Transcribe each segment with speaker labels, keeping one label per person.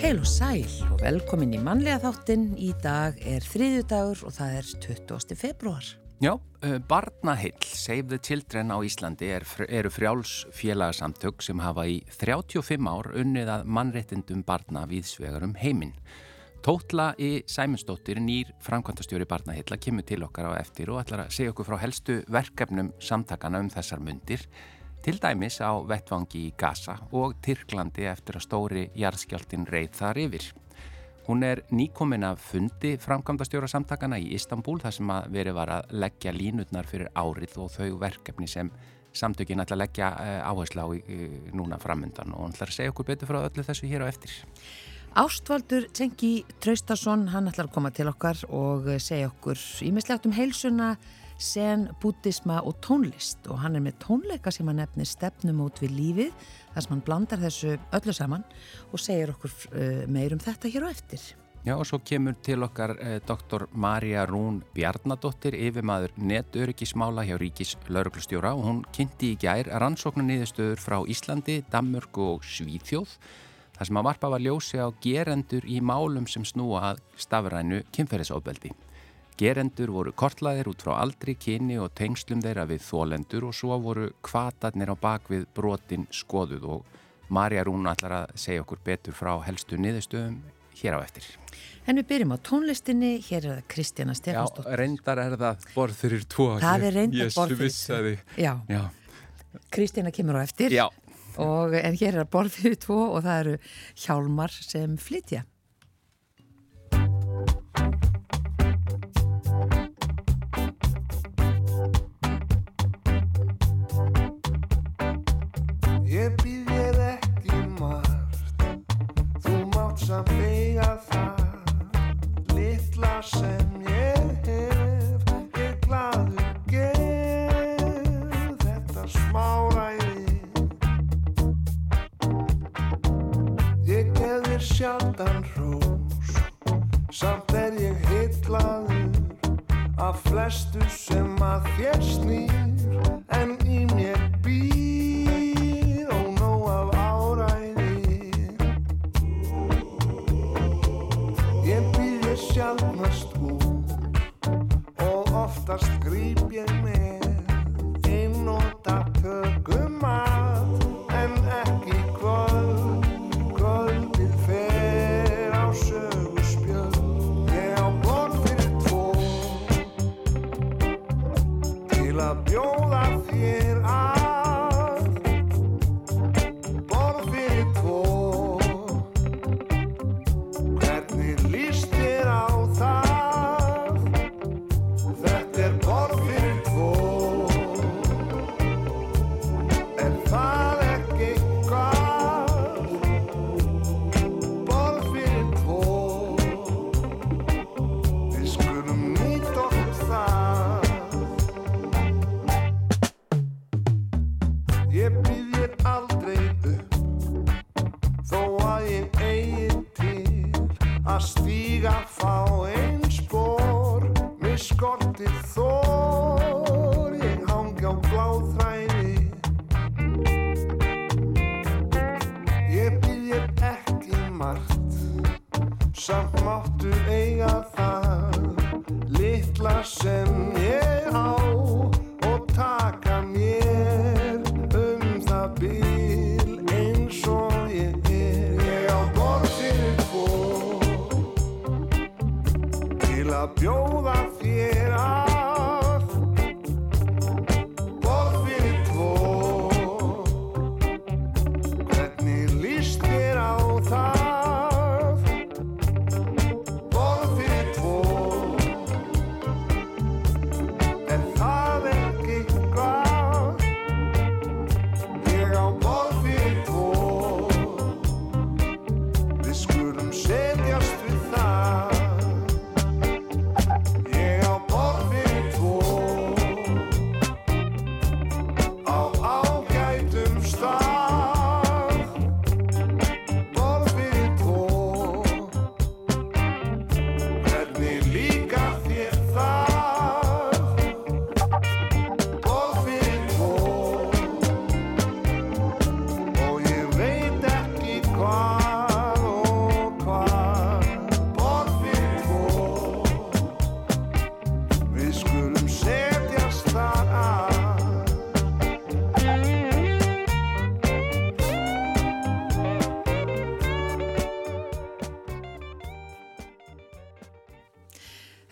Speaker 1: Heil og sæl og velkomin í mannlega þáttin. Í dag er þriðju dagur og það er 20. februar.
Speaker 2: Já, uh, Barnahill, Save the Children á Íslandi er, eru frjáls félagsamtök sem hafa í 35 ár unnið að mannrettindum barna viðsvegar um heiminn. Tótla í Sæmundsdóttir, nýr framkvæmtastjóri Barnahilla, kemur til okkar á eftir og ætlar að segja okkur frá helstu verkefnum samtakana um þessar myndir til dæmis á vettvangi í Gaza og Tyrklandi eftir að stóri jarðskjáltin reyð þar yfir. Hún er nýkomin af fundi framkvæmdastjóra samtakana í Istanbul þar sem að veri var að leggja línutnar fyrir árið og þau verkefni sem samtökin ætla að leggja eh, áherslu á núna framöndan og hann ætlar að segja okkur betur frá öllu þessu hér á eftir.
Speaker 1: Ástvaldur Tengi Traustason, hann ætlar að koma til okkar og segja okkur ímislegt um heilsuna sen, bútisma og tónlist og hann er með tónleika sem hann nefnir stefnum út við lífið þar sem hann blandar þessu öllu saman og segir okkur uh, meir um þetta hér á eftir.
Speaker 2: Já og svo kemur til okkar eh, doktor Marja Rún Bjarnadóttir yfirmaður netöryggismála hjá Ríkis lauruglustjóra og hún kynnti í gær rannsóknar niðurstöður frá Íslandi, Danmörku og Svíþjóð þar sem að varpa var ljósi á gerendur í málum sem snúa að stafrænu kynferðisofbeldi. Gerendur voru kortlaðir út frá aldri, kyni og tengslum þeirra við þólendur og svo voru kvatarnir á bakvið brotin skoðuð og Marja Rún ætlar að segja okkur betur frá helstu niðurstöðum hér á eftir.
Speaker 1: En við byrjum á tónlistinni, hér er það Kristjana Stefansdóttir.
Speaker 2: Já, reyndar er það borð fyrir tvo.
Speaker 1: Það er reyndar borð fyrir tvo. Já. Já. Kristjana kemur á eftir.
Speaker 2: Já.
Speaker 1: Og, en hér er það borð fyrir tvo og það eru hjálmar sem flytja.
Speaker 3: Flestu sem að þér snýr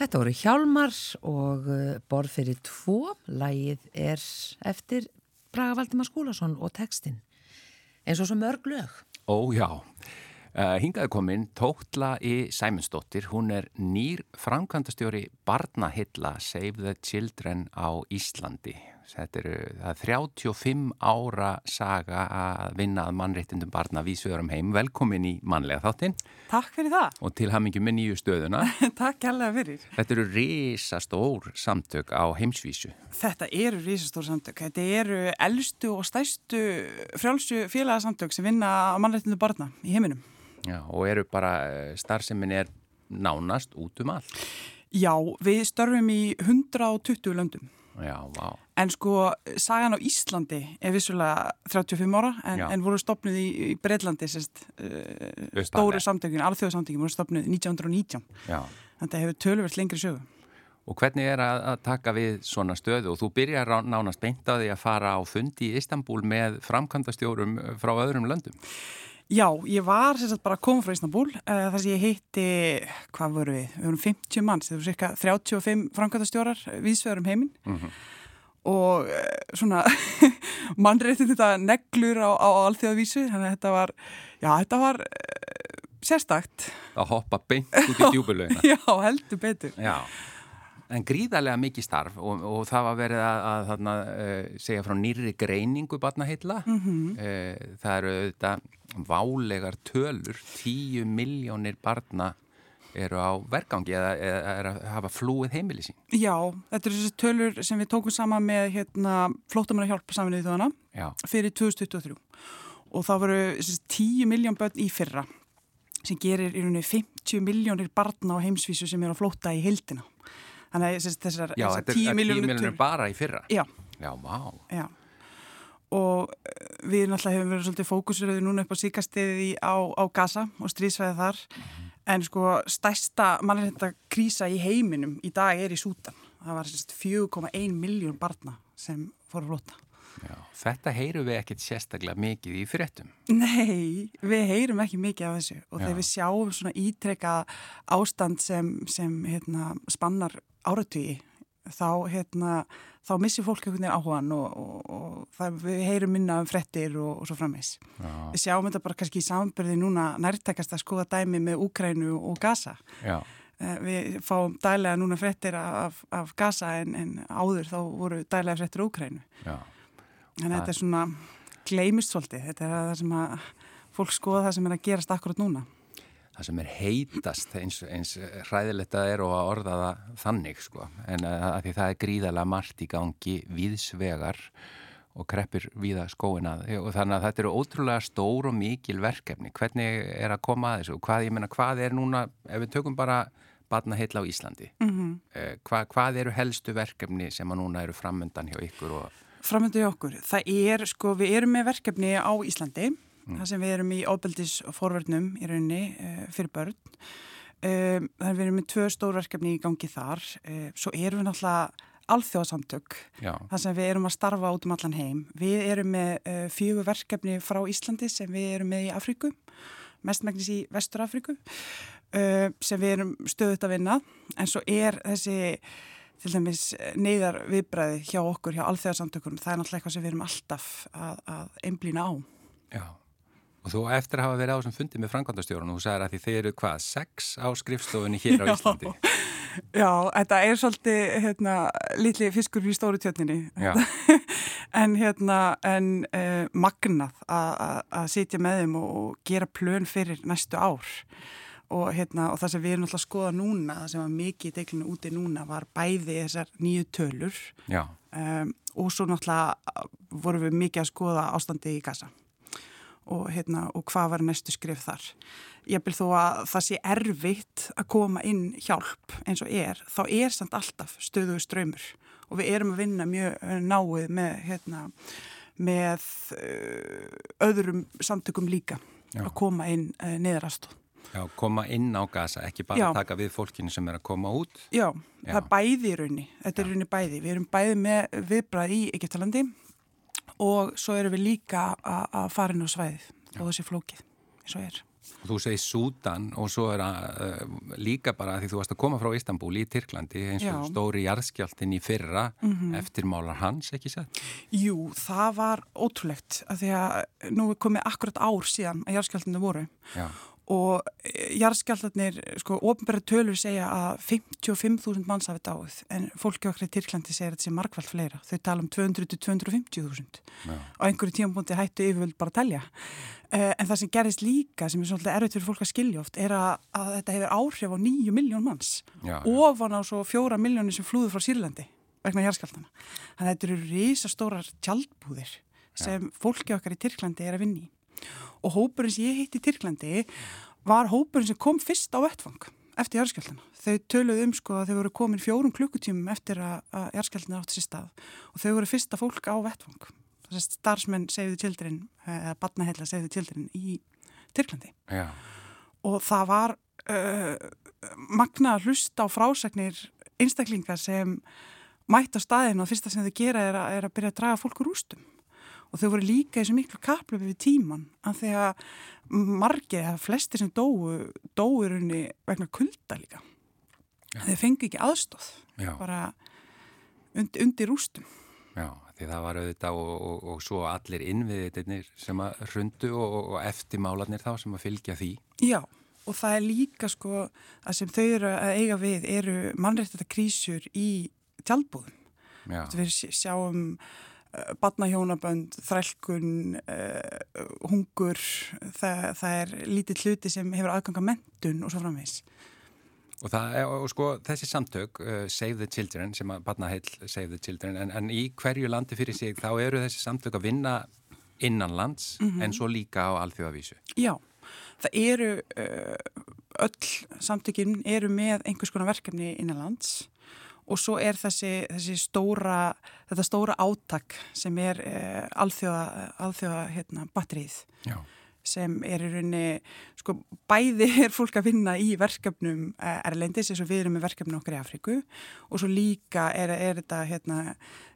Speaker 3: Þetta
Speaker 1: voru Hjálmar og uh, borð fyrir tvo. Lægið er eftir Braga Valdimar Skúlason og textin. En svo svo mörg lög.
Speaker 2: Ó já, uh, hingaði komin Tótla í Sæmundsdóttir. Hún er nýr framkvæmdastjóri Barnahilla Save the Children á Íslandi. Þetta eru er 35 ára saga að vinna að mannréttindum barna vísvegurum heim. Velkomin í mannlega þáttinn.
Speaker 4: Takk fyrir það.
Speaker 2: Og til hamingi með nýju stöðuna.
Speaker 4: Takk kærlega fyrir.
Speaker 2: Þetta eru risastór samtök á heimsvísu.
Speaker 4: Þetta eru risastór samtök. Þetta eru eldstu og stæstu frjálsu félagsamtök sem vinna á mannréttindum barna í heiminum.
Speaker 2: Já, og eru bara, eh, starfsemmin er nánast út um allt.
Speaker 4: Já, við störfum í 120 löndum.
Speaker 2: Já, vá.
Speaker 4: En sko, sagan á Íslandi er vissulega 35 ára en, en voru stopnuð í, í Breitlandi sérst, uh, stóru samtökun, alþjóðsamtökun voru stopnuð 1919.
Speaker 2: Já.
Speaker 4: Þetta hefur tölverst lengri sögu.
Speaker 2: Og hvernig er að, að taka við svona stöðu og þú byrjar nánast beint á því að fara á fundi í Istanbul með framkvæmdastjórum frá öðrum löndum?
Speaker 4: Já, ég var sérstaklega bara að koma frá Ísnabúl uh, þar sem ég heitti, hvað voru við, við vorum 50 manns, þetta voru cirka 35 framkvæmtastjórar viðsvegar um heiminn mm -hmm. og uh, svona mannreitin þetta neglur á, á alþjóðavísu, þannig að þetta var, já þetta var uh, sérstakt.
Speaker 2: Að hoppa beint út í djúbulögina.
Speaker 4: já, heldur betur.
Speaker 2: Já. En gríðarlega mikið starf og, og það var verið að, að þarna, uh, segja frá nýri greiningu barnaheilla. Mm -hmm. uh, það eru auðvitað válegar tölur, tíu miljónir barna eru á vergangi eða, eða er að hafa flúið heimili sín.
Speaker 4: Já, þetta eru þessi tölur sem við tókum sama með hérna, flótamanna hjálpa saman í þjóðana fyrir 2023 og það voru þessi tíu miljón börn í fyrra sem gerir í rauninni 50 miljónir barna á heimsvísu sem eru að flóta í hildina. Þannig að þessar
Speaker 2: Já, þetta er 10 miljónir bara í fyrra?
Speaker 4: Já.
Speaker 2: Já.
Speaker 4: Já. Og við náttúrulega hefum verið svolítið fókusröðu núna upp á síkastiði á, á Gaza og strísvæði þar. Mm -hmm. En sko stærsta mannreitnda krísa í heiminum í dag er í Sútan. Það var 4,1 miljón barna sem fór að flóta.
Speaker 2: Já, þetta heyrum við ekkert sérstaklega mikið í fyrirtum.
Speaker 4: Nei, við heyrum ekki mikið af þessu og þegar við sjáum svona ítrekka ástand sem, sem hérna, spannar áratögi þá, hérna, þá missir fólk einhvern veginn áhugan og, og, og við heyrum minna um frettir og, og svo framvegs. Við sjáum þetta bara kannski í samverði núna nærtakast að skoða dæmi með Úkrænu og Gaza.
Speaker 2: Já.
Speaker 4: Við fáum dælega núna frettir af, af Gaza en, en áður þá voru dælega frettir Úkrænu.
Speaker 2: Já.
Speaker 4: Þannig að þetta er svona gleimist svolítið. Þetta er það sem að fólk skoða það sem er að gerast akkurat núna
Speaker 2: það sem er heitast eins, eins hræðilegt að er og að orða það þannig sko. En að, að því það er gríðalega margt í gangi viðsvegar og kreppir viða skóina og þannig að þetta eru ótrúlega stór og mikil verkefni. Hvernig er að koma að þessu? Og hvað, ég menna, hvað er núna, ef við tökum bara batna heitla á Íslandi mm -hmm. eh, hvað, hvað eru helstu verkefni sem að núna eru framöndan hjá ykkur og
Speaker 4: Framöndan hjá okkur, það er sko, við erum með verkefni á Íslandi mm. þar sem við erum í óbeldisforverðnum í rauninni uh, fyrir börn. Um, þannig að við erum með tvö stórverkefni í gangi þar. Uh, svo erum við náttúrulega alþjóðsamtök þar sem við erum að starfa út um allan heim. Við erum með uh, fjögur verkefni frá Íslandi sem við erum með í Afríku, mestmægnis í Vestur Afríku sem við erum stöðut að vinna en svo er þessi til dæmis neyðar viðbræði hjá okkur, hjá alþjóðsamtökunum, það er náttúrulega eitthvað sem við erum alltaf að, að einblýna á.
Speaker 2: Já. Og þú eftir að hafa verið á þessum fundi með frangvandastjórun og þú sagði að því þeir eru hvað, sex á skrifstofunni hér á Íslandi?
Speaker 4: Já, þetta er svolítið hérna, litli fiskur í stóru tjötninni en hérna en eh, magnað að sitja með þeim og gera plön fyrir næstu ár. Og, hérna, og það sem við erum alltaf að skoða núna það sem var mikið í deglinu úti núna var bæði þessar nýju tölur um, og svo náttúrulega vorum við mikið að skoða ástandi í gasa og, hérna, og hvað var næstu skrif þar. Ég vil þó að það sé erfitt að koma inn hjálp eins og er, þá er samt alltaf stöðuðu ströymur og við erum að vinna mjög eh, náið með, hérna, með uh, öðrum samtökum líka Já. að koma inn eh, neðrastóð.
Speaker 2: Já, koma inn á gasa, ekki bara Já. taka við fólkinu sem er að koma út.
Speaker 4: Já, Já. það er bæði í raunni, þetta er raunni bæði. Við erum bæði með viðbrað í Egyptalandi og svo erum við líka að fara inn á svæðið Já. og þessi flókið eins og er.
Speaker 2: Þú segir Súdan og svo er að uh, líka bara því þú varst að koma frá Istanbul í Tyrklandi eins og Já. stóri jarðskjáltin í fyrra mm -hmm. eftirmálar hans, ekki sett?
Speaker 4: Jú, það var ótrúlegt að því að nú er komið akkurat ár síðan að jarðskjáltinu voru Já og eh, jarðskjaldarnir, sko, ofnbæra tölur segja að 55.000 manns hafi dáið, en fólki okkar í Tyrklandi segir þetta sé markvælt fleira. Þau tala um 200-250.000 á einhverju tímapunkti hættu yfirvöld bara að telja. Uh, en það sem gerist líka, sem er svolítið erfitt fyrir fólk að skilja oft, er að, að þetta hefur áhrif á 9 miljón manns já, já. ofan á svo 4 miljónir sem flúður frá Sýrlandi vegna jarðskjaldana. Þannig að þetta eru risastórar tjaldbúðir sem fólki okkar í Tyrklandi er að vinni í og hópurinn sem ég heitti í Tyrklandi var hópurinn sem kom fyrst á vettfang eftir járskjaldina. Þau töluðu um sko að þau voru komin fjórum klukkutímum eftir að, járskjaldina átti sér stað og þau voru fyrsta fólk á vettfang. Þess að starfsmenn segjuðu tildurinn, eða badnahella segjuðu tildurinn í Tyrklandi.
Speaker 2: Já.
Speaker 4: Og það var uh, magna að hlusta á frásagnir einstaklingar sem mætt á staðinu og fyrsta sem þau gera er að, er að byrja að draga fólk úr ústum og þau voru líka svo miklu kaplöfi við tíman af því að margir eða flesti sem dóu dóur unni vegna kulda líka. Já. þau fengi ekki aðstóð Já. bara und, undir rústum.
Speaker 2: Já, því það var auðvitað og, og, og svo allir innviðitir sem að rundu og, og eftirmálanir þá sem að fylgja því.
Speaker 4: Já, og það er líka sko að sem þau eru að eiga við eru mannrættata krísur í tjálbúðum við sjáum badnahjónabönd, þrælkun, uh, hungur, það, það er lítið hluti sem hefur aðganga mentun og svo framvegs.
Speaker 2: Og, það, og sko þessi samtök, uh, Save the Children, sem að badnaheil Save the Children, en, en í hverju landi fyrir sig þá eru þessi samtök að vinna innanlands mm -hmm. en svo líka á alþjóðavísu.
Speaker 4: Já, það eru uh, öll samtökinn eru með einhvers konar verkefni innanlands og svo er þessi, þessi stóra, þetta stóra átak sem er eh, alþjóða, alþjóða hérna, batterið
Speaker 2: Já.
Speaker 4: sem er í rauninni, sko bæði er fólk að vinna í verkefnum eh, erlendis eins og við erum með verkefnum okkar í Afriku og svo líka er, er þetta hérna,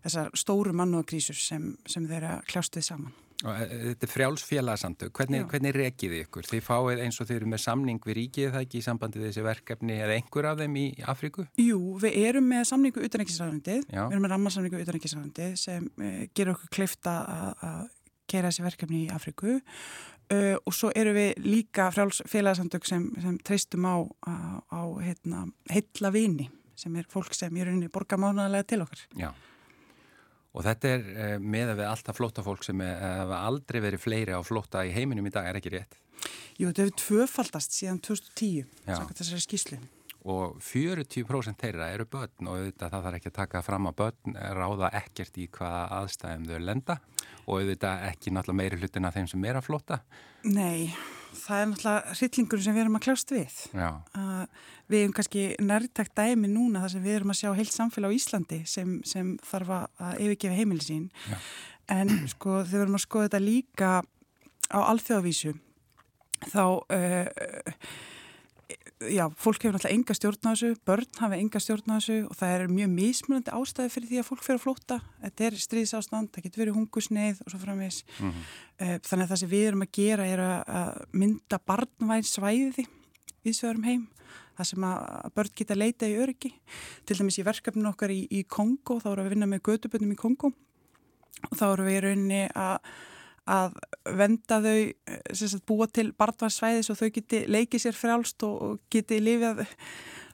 Speaker 4: þessar stóru mannúðakrísur sem, sem þeirra kljástuð saman.
Speaker 2: Eh, þetta er frjálsfélagsamtök, hvernig, hvernig rekið ykkur? Þið fáið eins og þið eru með samning við ríkið það ekki í sambandi þessi verkefni eða einhver af þeim í Afríku?
Speaker 4: Jú, við erum með samningu utanækisræðandið, við erum með rammarsamningu utanækisræðandið sem uh, gerur okkur klifta að gera þessi verkefni í Afríku uh, og svo eru við líka frjálsfélagsamtök sem, sem treystum á, á, á heitla hérna, vini sem er fólk sem er unni borgamánaðlega til okkar.
Speaker 2: Já. Og þetta er eh, með að við alltaf flóta fólk sem hefur aldrei verið fleiri á flóta í heiminum í dag, er ekki rétt?
Speaker 4: Jú, þetta hefur tvöfaldast síðan 2010, svona þessari skíslu.
Speaker 2: Og 40% þeirra eru börn og auðvitað það þarf ekki að taka fram að börn ráða ekkert í hvaða aðstæðum þau lenda og auðvitað ekki náttúrulega meiri hlutin af þeim sem er að flóta.
Speaker 4: Nei, það er náttúrulega hryllingur sem við erum að kljást við.
Speaker 2: Uh,
Speaker 4: við erum kannski nærtækt dæmi núna þar sem við erum að sjá heilt samfélag á Íslandi sem, sem þarf að yfirgefa heimilisín. En sko þegar við erum að skoða þetta líka á alþjóðavísu þá... Uh, já, fólk hefur náttúrulega enga stjórn á þessu, börn hafa enga stjórn á þessu og það er mjög mismunandi ástæði fyrir því að fólk fyrir að flóta. Þetta er stríðsástand, það getur verið hungusneið og svo framvegs. Mm -hmm. Þannig að það sem við erum að gera er að mynda barnvæn svæði við svegarum heim. Það sem að börn geta leita í öryggi. Til dæmis í verkefninu okkar í, í Kongo, þá erum við að vinna með göduböndum í Kongo og þá erum við í rauninni að að venda þau eh, sagt, búa til barndvarsvæðis og þau geti leikið sér frjálst og geti lifið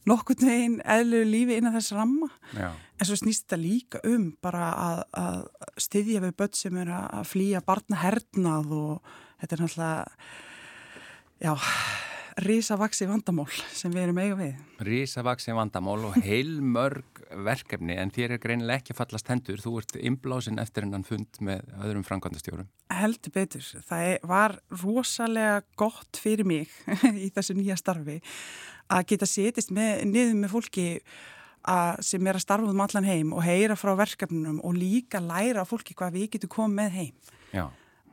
Speaker 4: nokkurn veginn eðlu lífi innan þess ramma
Speaker 2: Já.
Speaker 4: en svo snýst þetta líka um bara að, að styðja við börn sem er að flýja barnahernað og þetta er náttúrulega risavaksi vandamál sem við erum eiga við.
Speaker 2: Risavaksi vandamál og heilmörg verkefni en þér er greinilega ekki fallast hendur. Þú ert inblásin eftir hennan fund með öðrum framkvæmdastjórum.
Speaker 4: Heldur betur. Það var rosalega gott fyrir mig í þessu nýja starfi að geta setist með, niður með fólki að, sem er að starfa um allan heim og heyra frá verkefnunum og líka læra fólki hvað við getum komið með heim.
Speaker 2: Já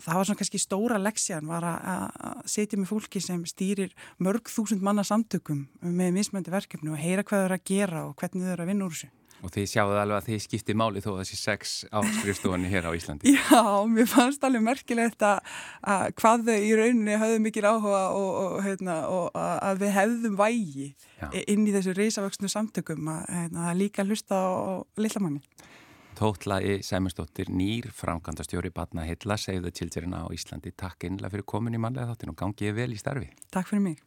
Speaker 4: það var svona kannski stóra leksjan var að setja með fólki sem stýrir mörg þúsund manna samtökum með mismöndi verkefni og heyra hvað þau eru að gera og hvernig þau eru að vinna úr þessu.
Speaker 2: Og þið sjáðu alveg að þið skipti máli þó að þessi sex á skrifstofunni hér á Íslandi.
Speaker 5: Já, mér fannst alveg merkilegt að, að hvað þau í rauninni höfðu mikil áhuga og, og, heitna, og að við hefðum vægi Já. inn í þessu reysavöxnu samtökum að heitna, líka hlusta á lillamanni.
Speaker 2: Tótlaði Sæmursdóttir nýr framkvæmdastjóri Batna Hilla segðu tildurina á Íslandi. Takk einlega fyrir komin í manlega þáttin og gangið vel í starfi.
Speaker 5: Takk fyrir mig.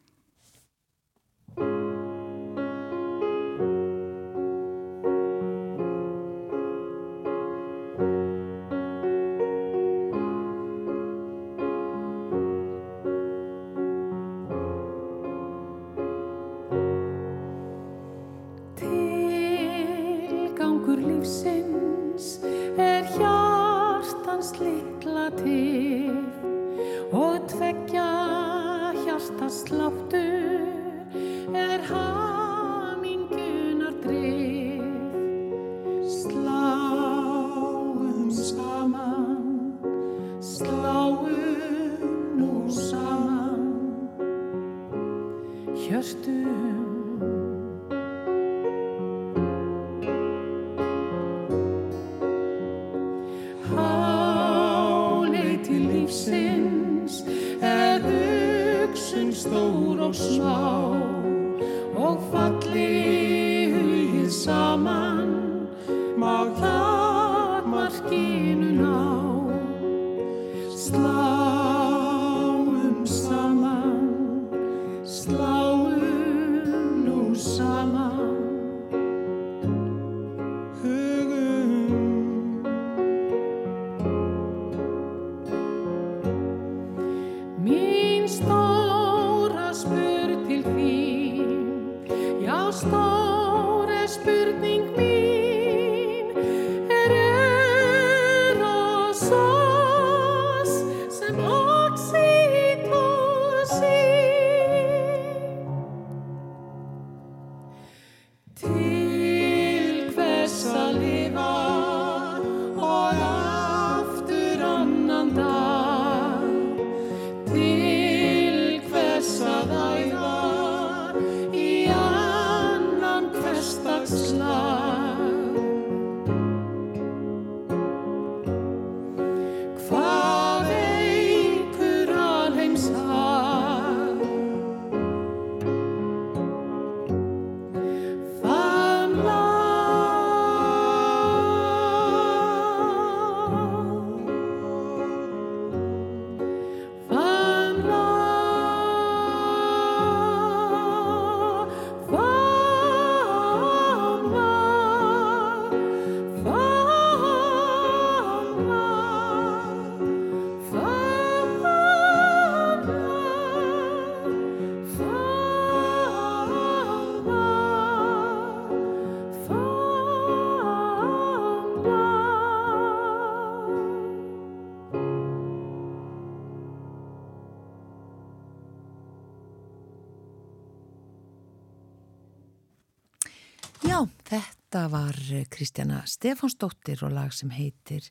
Speaker 1: Þetta var Kristjana Stefánsdóttir og lag sem heitir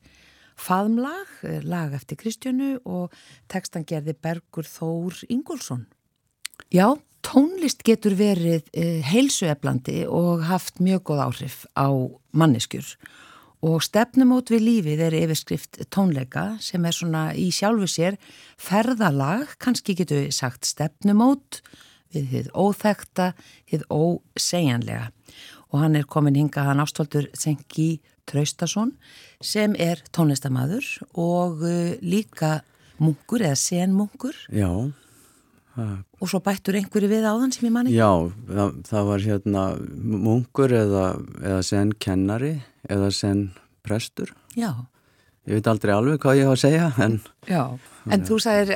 Speaker 1: Faðmlag, lag eftir Kristjánu og tekstan gerði Bergur Þór Ingólfsson. Já, tónlist getur verið eh, heilsueflandi og haft mjög góð áhrif á manneskjur. Og stefnumót við lífið er yfirskrift tónleika sem er svona í sjálfu sér ferðalag, kannski getur við sagt stefnumót við þið óþekta, þið ósegjanlega og hann er komin hinga hann ástvaldur Sengi Traustason sem er tónlistamæður og uh, líka munkur eða senmunkur.
Speaker 6: Já.
Speaker 1: Og svo bættur einhverju við áðan sem ég manni?
Speaker 6: Já, það, það var hérna munkur eða, eða senkennari eða senprestur.
Speaker 1: Já.
Speaker 6: Ég veit aldrei alveg hvað ég hafa að segja, en...
Speaker 1: Já, en þú sagðir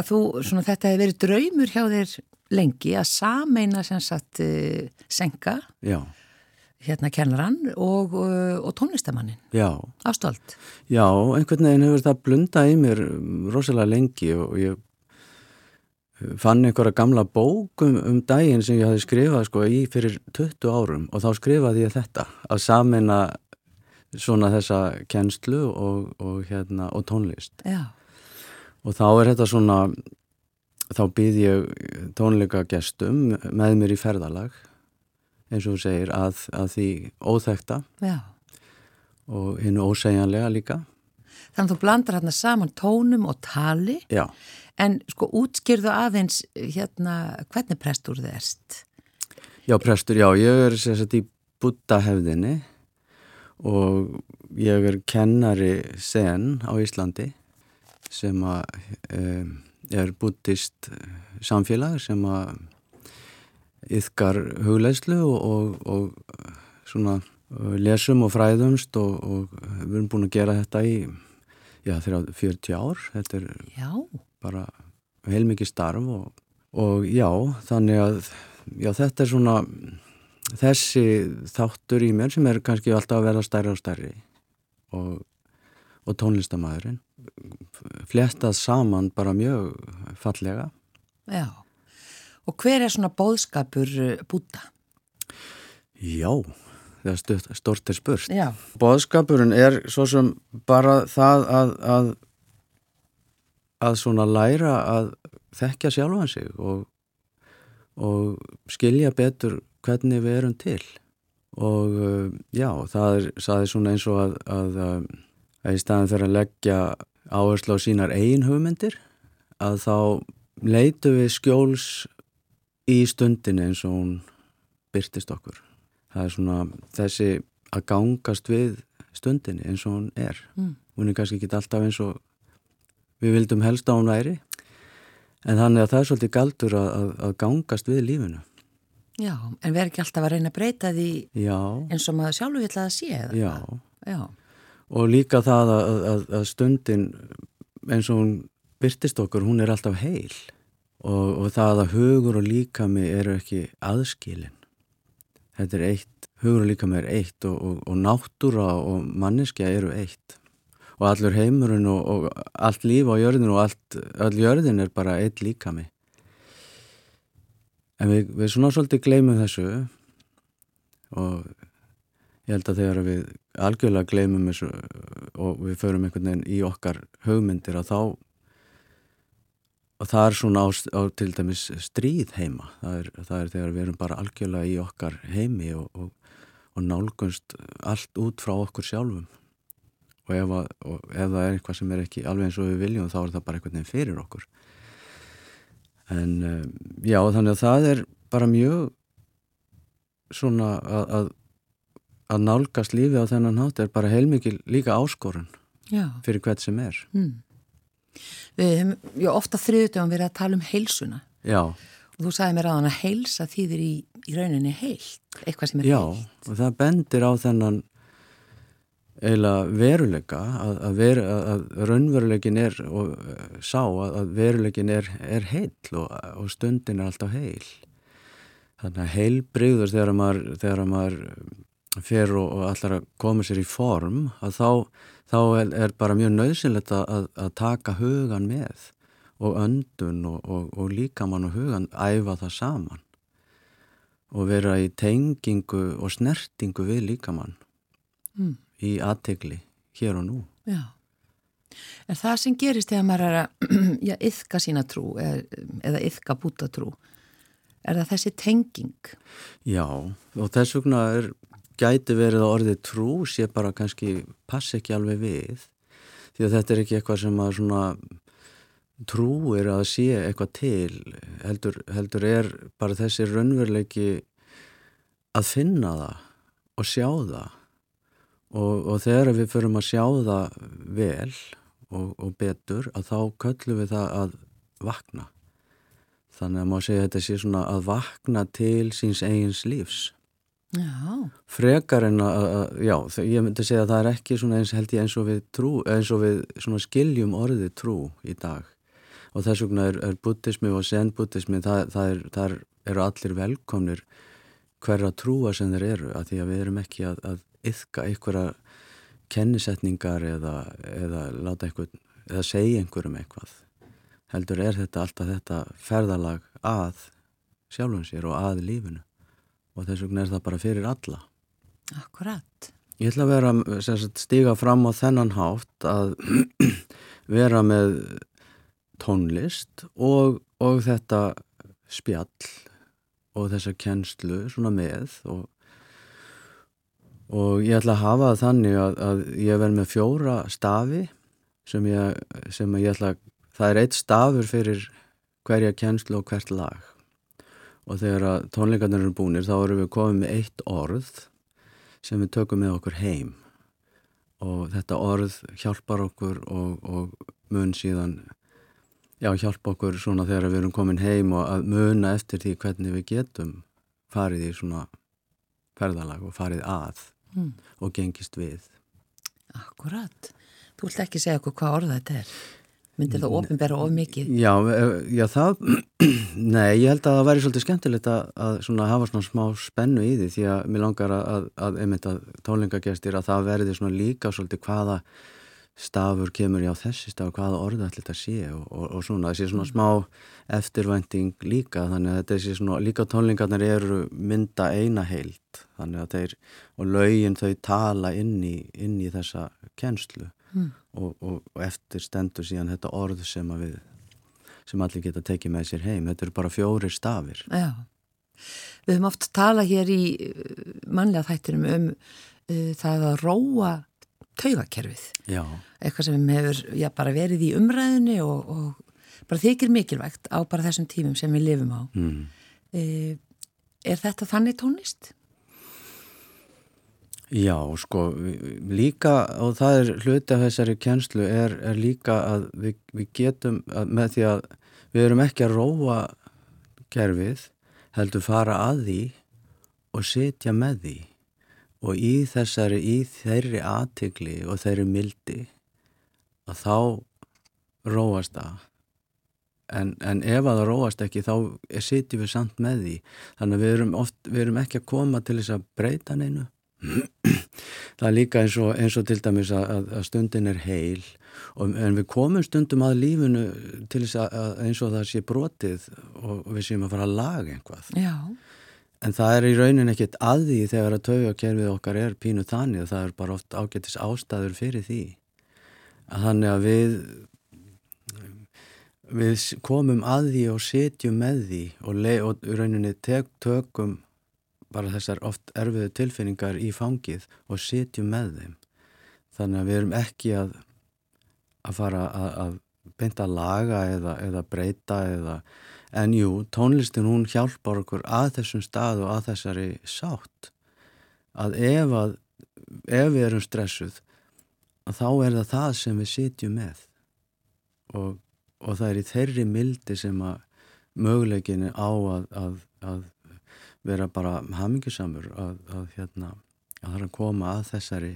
Speaker 1: að þú, svona þetta hefði verið draumur hjá þér lengi að sameina sem sagt uh, senka.
Speaker 6: Já
Speaker 1: hérna kennarann og, uh, og tónlistamannin ástöld
Speaker 6: Já, einhvern veginn hefur það blundað í mér rosalega lengi og ég uh, fann einhverja gamla bók um, um daginn sem ég hafi skrifað sko í fyrir 20 árum og þá skrifaði ég þetta að samina svona þessa kennslu og, og, hérna, og tónlist.
Speaker 1: Já.
Speaker 6: og þá er þetta svona þá býð ég tónleika gestum með mér í ferðalag eins og þú segir að, að því óþekta
Speaker 1: Já.
Speaker 6: og hinnu ósegjanlega líka.
Speaker 1: Þannig að þú blandar hérna saman tónum og tali.
Speaker 6: Já,
Speaker 1: en sko útskýrðu aðeins hérna hvernig prestur þið erst
Speaker 6: já prestur, já, ég er sérstaklega í buddahefðinni og ég er kennari sen á Íslandi sem að um, er buddist samfélag sem að yðkar hugleislu og, og, og svona lesum og fræðumst og, og við erum búin að gera þetta í já, þeirra 40 ár. Þetta er
Speaker 1: Já,
Speaker 6: bara heilmikið starf og, og já, þannig að já, þetta er svona þessi þáttur í mér sem er kannski alltaf að verða stærri og stærri og, og tónlistamæðurinn fléttað saman bara mjög fallega.
Speaker 1: Já Og hver er svona bóðskapur búta?
Speaker 6: Já, þegar stutt, stort er spurt.
Speaker 1: Já,
Speaker 6: Bóðskapurinn er svo sem bara það að, að að svona læra að þekkja sjálfan sig og, og skilja betur hvernig við erum til. Og uh, já, það er, það er svona eins og að, að, í staðin fyrir að leggja áherslu á sínar eigin hugmyndir að þá leitu við skjóls í stundin eins og hún byrtist okkur. Það er svona þessi að gangast við stundinni eins og hún er.
Speaker 1: Mm.
Speaker 6: Hún er kannski ekki alltaf eins og við vildum helst að hún væri en þannig að það er svolítið galdur að, að, gangast við lífinu.
Speaker 1: já, en verð ekki alltaf að reyna að breyta því
Speaker 6: Já,
Speaker 1: eins og maður sjálfur vill að það sé eða
Speaker 6: já.
Speaker 1: Já,
Speaker 6: Og líka það að, að, að stundin eins og hún byrtist okkur, hún er alltaf heil og, og það að hugur og líkami eru ekki aðskilin. Þetta er eitt, hugur og líkami er eitt og, og, og náttúra og manneskja eru eitt. Og allur heimurinn og, allt líf á jörðin og allt, all jörðin er bara eitt líkami. En við, við svona svolítið gleymum þessu og ég held að þegar við algjörlega gleymum þessu og við förum einhvern veginn í okkar hugmyndir að þá og það er svona á, á til dæmis stríð heima það er, það er þegar við erum bara algjörlega í okkar heimi og, og, og nálgunst allt út frá okkur sjálfum og ef, að, og ef það er eitthvað sem er ekki alveg eins og við viljum þá er það bara einhvern veginn fyrir okkur en um, já þannig að það er bara mjög svona að, að að nálgast lífi á þennan hátt er bara heilmikið líka áskorun
Speaker 1: já.
Speaker 6: fyrir hvert sem er.
Speaker 1: Mm. Við hefum, já, ofta þriðutum verið að tala um heilsuna
Speaker 6: Já,
Speaker 1: og þú sagði mér að hana heilsa þýðir í, í rauninni heilt, eitthvað sem er
Speaker 6: já,
Speaker 1: heilt.
Speaker 6: og það bendir á þennan eiginlega veruleika að, að, ver, að, raunveruleikin er og uh, sá að, að veruleikin er, er heill og, og stundin er alltaf heil. Þannig að heilbrigður þegar maður, þegar maður fer og, og allar að koma sér í form að þá, þá er, er bara mjög nöðsynlegt að, að taka hugan með og öndun og, og, og líkamann og hugan æfa það saman og vera í tengingu og snertingu við líkamann
Speaker 1: Mm.
Speaker 6: í aðtegli hér og nú.
Speaker 1: Já. En það sem gerist þegar maður er að yfka sína trú eða, yfka bútatrú, er það þessi tenging?
Speaker 6: Já, og þess vegna er, gæti verið að orðið trú sé bara kannski passi ekki alveg við. Því að þetta er ekki eitthvað sem að svona trúir að sé eitthvað til. Heldur, heldur er bara þessi raunveruleiki að finna það og sjá það. Og, og þegar við förum að sjá það vel og, og betur að þá köllum við það að vakna. Þannig að má segja að þetta sé svona að vakna til síns eigins lífs
Speaker 1: Já.
Speaker 6: frekar en að, já, ég myndi segja að það er ekki eins held ég eins og við trú, eins og við skiljum orðið trú í dag. Og þess vegna er, er buddhismi og zen-buddhismi, það, það, er, það eru allir velkomnir hverja trúa sem þeir eru, að því að við erum ekki að, að yfka einhverja kennisetningar eða, eða láta einhvern, eða segja einhverjum eitthvað. Heldur er þetta alltaf þetta ferðalag að sjálfum sér og að lífinu og þess vegna er það bara fyrir alla.
Speaker 1: Akkurat.
Speaker 6: Ég ætla að vera, sagt, stíga fram á þennan hátt að vera með tónlist og, og þetta spjall og þessa kennslu svona með og, og ég ætla að hafa þannig að, að ég verð með fjóra stafi sem ég, sem ég ætla að, það er eitt stafur fyrir hverja kennslu og hvert lag og þegar tónleikarnir eru búinir þá erum við komið með eitt orð sem við tökum með okkur heim og þetta orð hjálpar okkur og, og mun síðan já, hjálpa okkur svona þegar við erum komin heim og að muna eftir því hvernig við getum farið í svona ferðalag og farið að mm. og gengist við.
Speaker 1: Akkurat. Þú vilt ekki segja okkur hvað orða þetta er? Myndir það ofinbæra of mikið?
Speaker 6: Já, eh, já það, nei, ég held að það væri svolítið skemmtilegt að, að svona hafa svona smá spennu í því því að mér langar að, að einmitt að tónlingagestir að það verði svona líka svolítið hvaða stafur kemur já þessi staf, hvaða orða ætla þetta að sé og, og, og svona, sé svona smá eftirvænting líka, þannig að þetta sé svona, líka tónlingarnir eru mynda eina heilt, þannig að þeir og laugin þau tala inn í, inn í þessa kennslu mm. og, og eftir stendur síðan þetta orð sem að við sem allir geta tekið með sér heim, þetta eru bara fjórir stafir
Speaker 1: Já, við höfum oft talað hér í manlega þættinum um uh, það að róa taugakerfið.
Speaker 6: Já.
Speaker 1: Eitthvað sem hefur já, bara verið í umræðinu og, og bara þykir mikilvægt á bara þessum tímum sem við lifum á. Mm. E, er þetta þannig tónlist?
Speaker 6: Já, sko, líka, og það er hluti af þessari kjenslu, er, er líka að við, við getum, að með því að við erum ekki að róa kerfið, heldur fara að því og setja með því. Og í þessari, í þeirri aðtegli og þeirri mildi að þá róast það. En, en ef að það róast ekki þá sitjum við samt með því. Þannig að við erum, oft, við erum ekki að koma til þess að breyta neinu það er líka eins og, eins og til dæmis að, að stundin er heil og, en við komum stundum að lífinu til þess að eins og það sé brotið og við séum að fara að laga einhvað
Speaker 1: Já
Speaker 6: En það er í raunin ekkit að því þegar að taugakerfið okkar er pínu þannig og það er bara oft ágættis ástæður fyrir því. Að þannig að við, við komum að því og setjum með því og, og rauninni tek, tökum bara þessar oft erfiðu tilfinningar í fangið og setjum með þeim. Þannig að við erum ekki að, að fara að, að beinta laga eða, eða breyta eða En jú, tónlistin hún hjálpar okkur að þessum stað og að þessari sátt að ef, að, ef við erum stressuð að þá er það það sem við sitjum með og, og það er í þeirri mildi sem að möguleikinni á að, að, að vera bara hamingisamur að hérna að það er að koma að þessari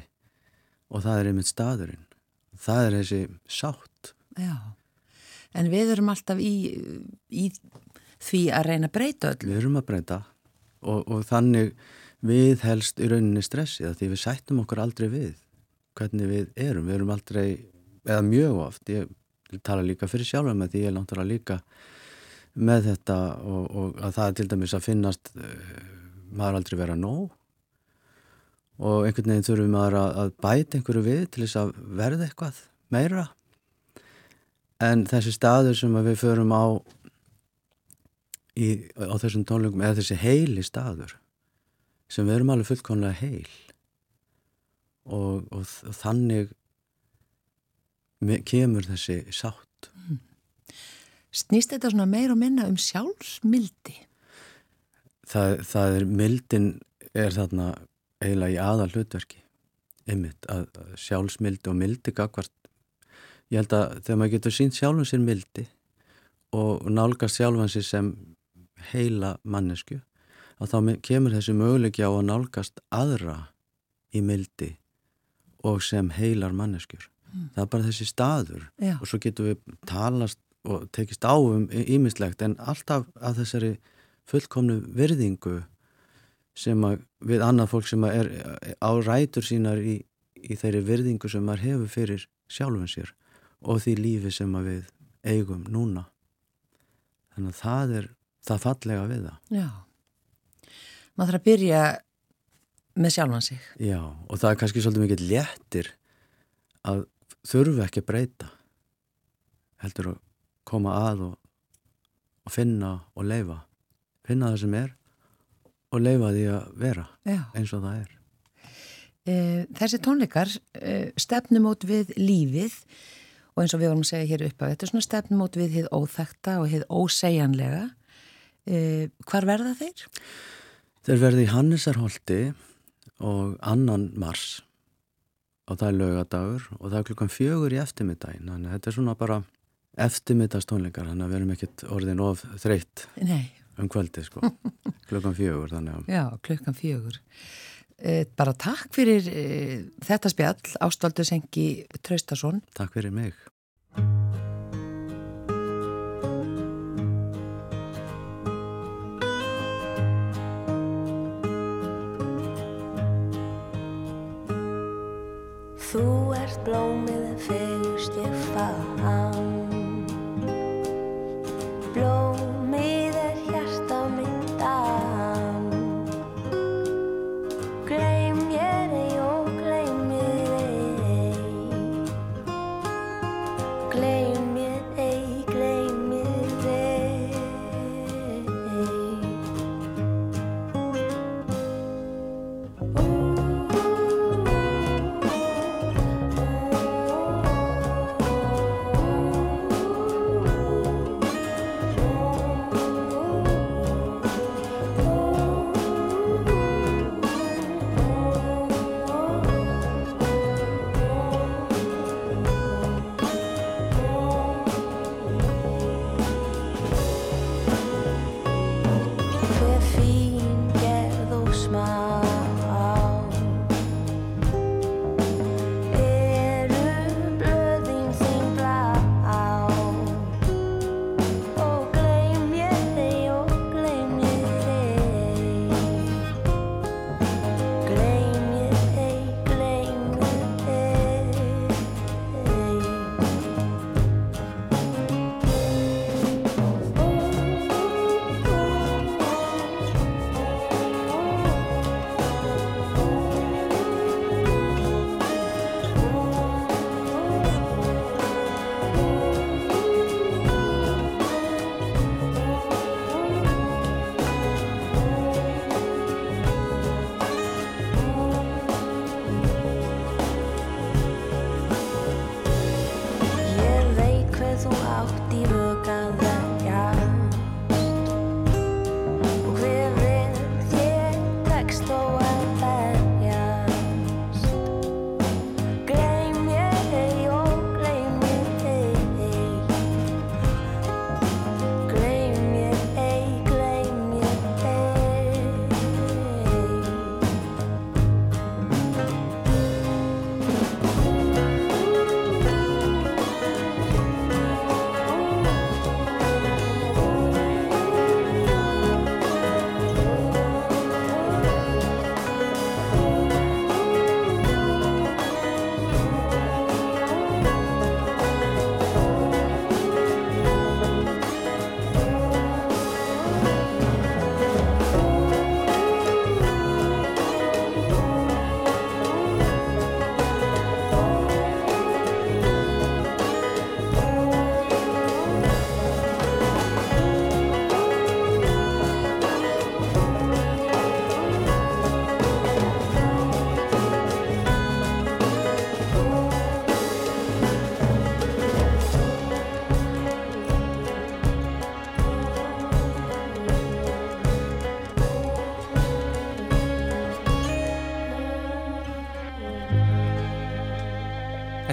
Speaker 6: og það er einmitt staðurinn það er þessi sátt
Speaker 1: Já en við erum alltaf í, í því að reyna að breyta öll.
Speaker 6: Við erum að breyta og, og þannig við helst í rauninni stressið því við sættum okkur aldrei við hvernig við erum. Við erum aldrei, eða mjög oft, ég tala líka fyrir sjálfa með því ég er náttúrulega líka með þetta og, og að það er til dæmis að finnast uh, maður aldrei vera nóg. Og einhvern veginn þurfum maður að, að bæta einhverju við til þess að verða eitthvað meira. En þessi staður sem við förum á í, á þessum tónleikum eða þessi heili staður sem við erum alveg fullkonlega heil. Og, og, og þannig kemur þessi sátt.
Speaker 1: Snýst þetta svona meir og minna um sjálfsmildi?
Speaker 6: Það, það er mildin er þarna eiginlega í aðal hlutverki ymmit að sjálfsmildi og mildi gagvart ég held að þegar maður getur sínt sjálfan sér mildi og nálgast sjálfan sér sem heila mannesku að þá kemur þessi möguleiki á að nálgast aðra í mildi og sem heilar manneskjur. Mm. Það er bara þessi staður
Speaker 1: Já.
Speaker 6: og svo getur við talast og tekist á um ímislegt en alltaf að þessari fullkomnu virðingu sem að við annað fólk sem er á rætur sínar í, í þeirri virðingu sem maður hefur fyrir sjálfum sér og því lífi sem við eigum núna. Þannig að það er það fallega við það.
Speaker 1: Já, maður þarf að byrja með sjálfan sig.
Speaker 6: Já, og það er kannski svolítið mikið léttir að þurfu ekki að breyta heldur að koma að og, og finna og leifa finna það sem er og leifa því að vera
Speaker 1: Já.
Speaker 6: eins og það er.
Speaker 1: E, þessi tónleikar e, stefnumót við lífið og eins og við vorum að segja hér upp að þetta er svona stefnumót við hið óþekta og hið ósegjanlega. E, hvar verða þeir?
Speaker 6: Þeir verði í Hannesarholti og annan mars og það er lögadagur og það er klukkan fjögur í eftirmiddagin þannig að þetta er svona bara eftirmiddagstónleikar þannig að við erum ekkert orðin of þreytt
Speaker 1: Nei.
Speaker 6: um kvöldi sko klukkan fjögur þannig að
Speaker 1: Já, klukkan fjögur. E, bara takk fyrir e, þetta spjall, Ástvaldur Sengi Traustason.
Speaker 6: takk fyrir mig
Speaker 7: Þú ert blómið fegurst ég fann